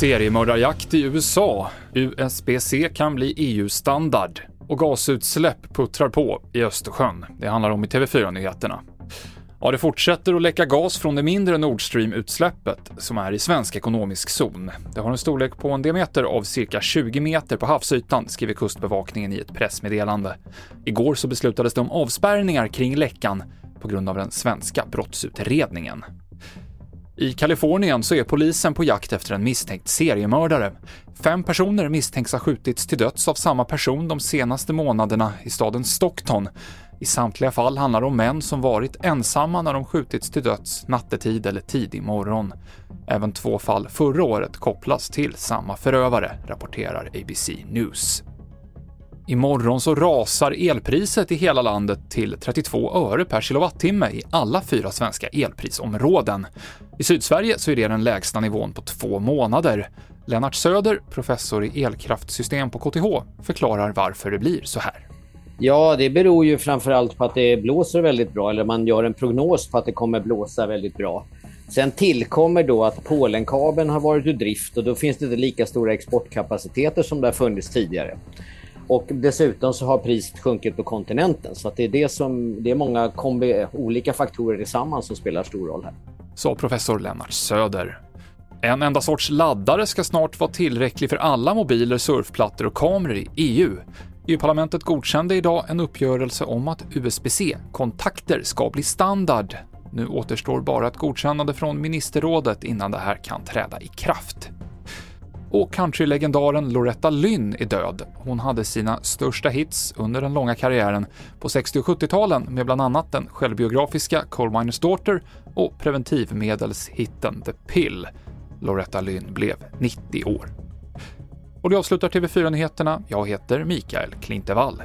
Seriemördarjakt i USA. USB-C kan bli EU-standard. Och gasutsläpp puttrar på i Östersjön. Det handlar om i TV4-nyheterna. Ja, det fortsätter att läcka gas från det mindre Nord Stream-utsläppet som är i svensk ekonomisk zon. Det har en storlek på en diameter av cirka 20 meter på havsytan, skriver Kustbevakningen i ett pressmeddelande. Igår så beslutades det om avspärrningar kring läckan på grund av den svenska brottsutredningen. I Kalifornien så är polisen på jakt efter en misstänkt seriemördare. Fem personer misstänks ha skjutits till döds av samma person de senaste månaderna i staden Stockton. I samtliga fall handlar det om män som varit ensamma när de skjutits till döds nattetid eller tidig morgon. Även två fall förra året kopplas till samma förövare, rapporterar ABC News. Imorgon så rasar elpriset i hela landet till 32 öre per kilowattimme i alla fyra svenska elprisområden. I Sydsverige så är det den lägsta nivån på två månader. Lennart Söder, professor i elkraftsystem på KTH, förklarar varför det blir så här. Ja, det beror ju framförallt på att det blåser väldigt bra, eller man gör en prognos på att det kommer blåsa väldigt bra. Sen tillkommer då att Polenkabeln har varit ur drift och då finns det inte lika stora exportkapaciteter som det har funnits tidigare. Och dessutom så har priset sjunkit på kontinenten så att det är det som det är många kombi, olika faktorer tillsammans som spelar stor roll här. Sa professor Lennart Söder. En enda sorts laddare ska snart vara tillräcklig för alla mobiler, surfplattor och kameror i EU. EU-parlamentet godkände idag en uppgörelse om att USB-C-kontakter ska bli standard. Nu återstår bara ett godkännande från ministerrådet innan det här kan träda i kraft. Och countrylegendaren Loretta Lynn är död. Hon hade sina största hits under den långa karriären på 60 och 70-talen med bland annat den självbiografiska Coal Miners Daughter och preventivmedelshitten The Pill. Loretta Lynn blev 90 år. Och det avslutar TV4-nyheterna. Jag heter Mikael Klintevall.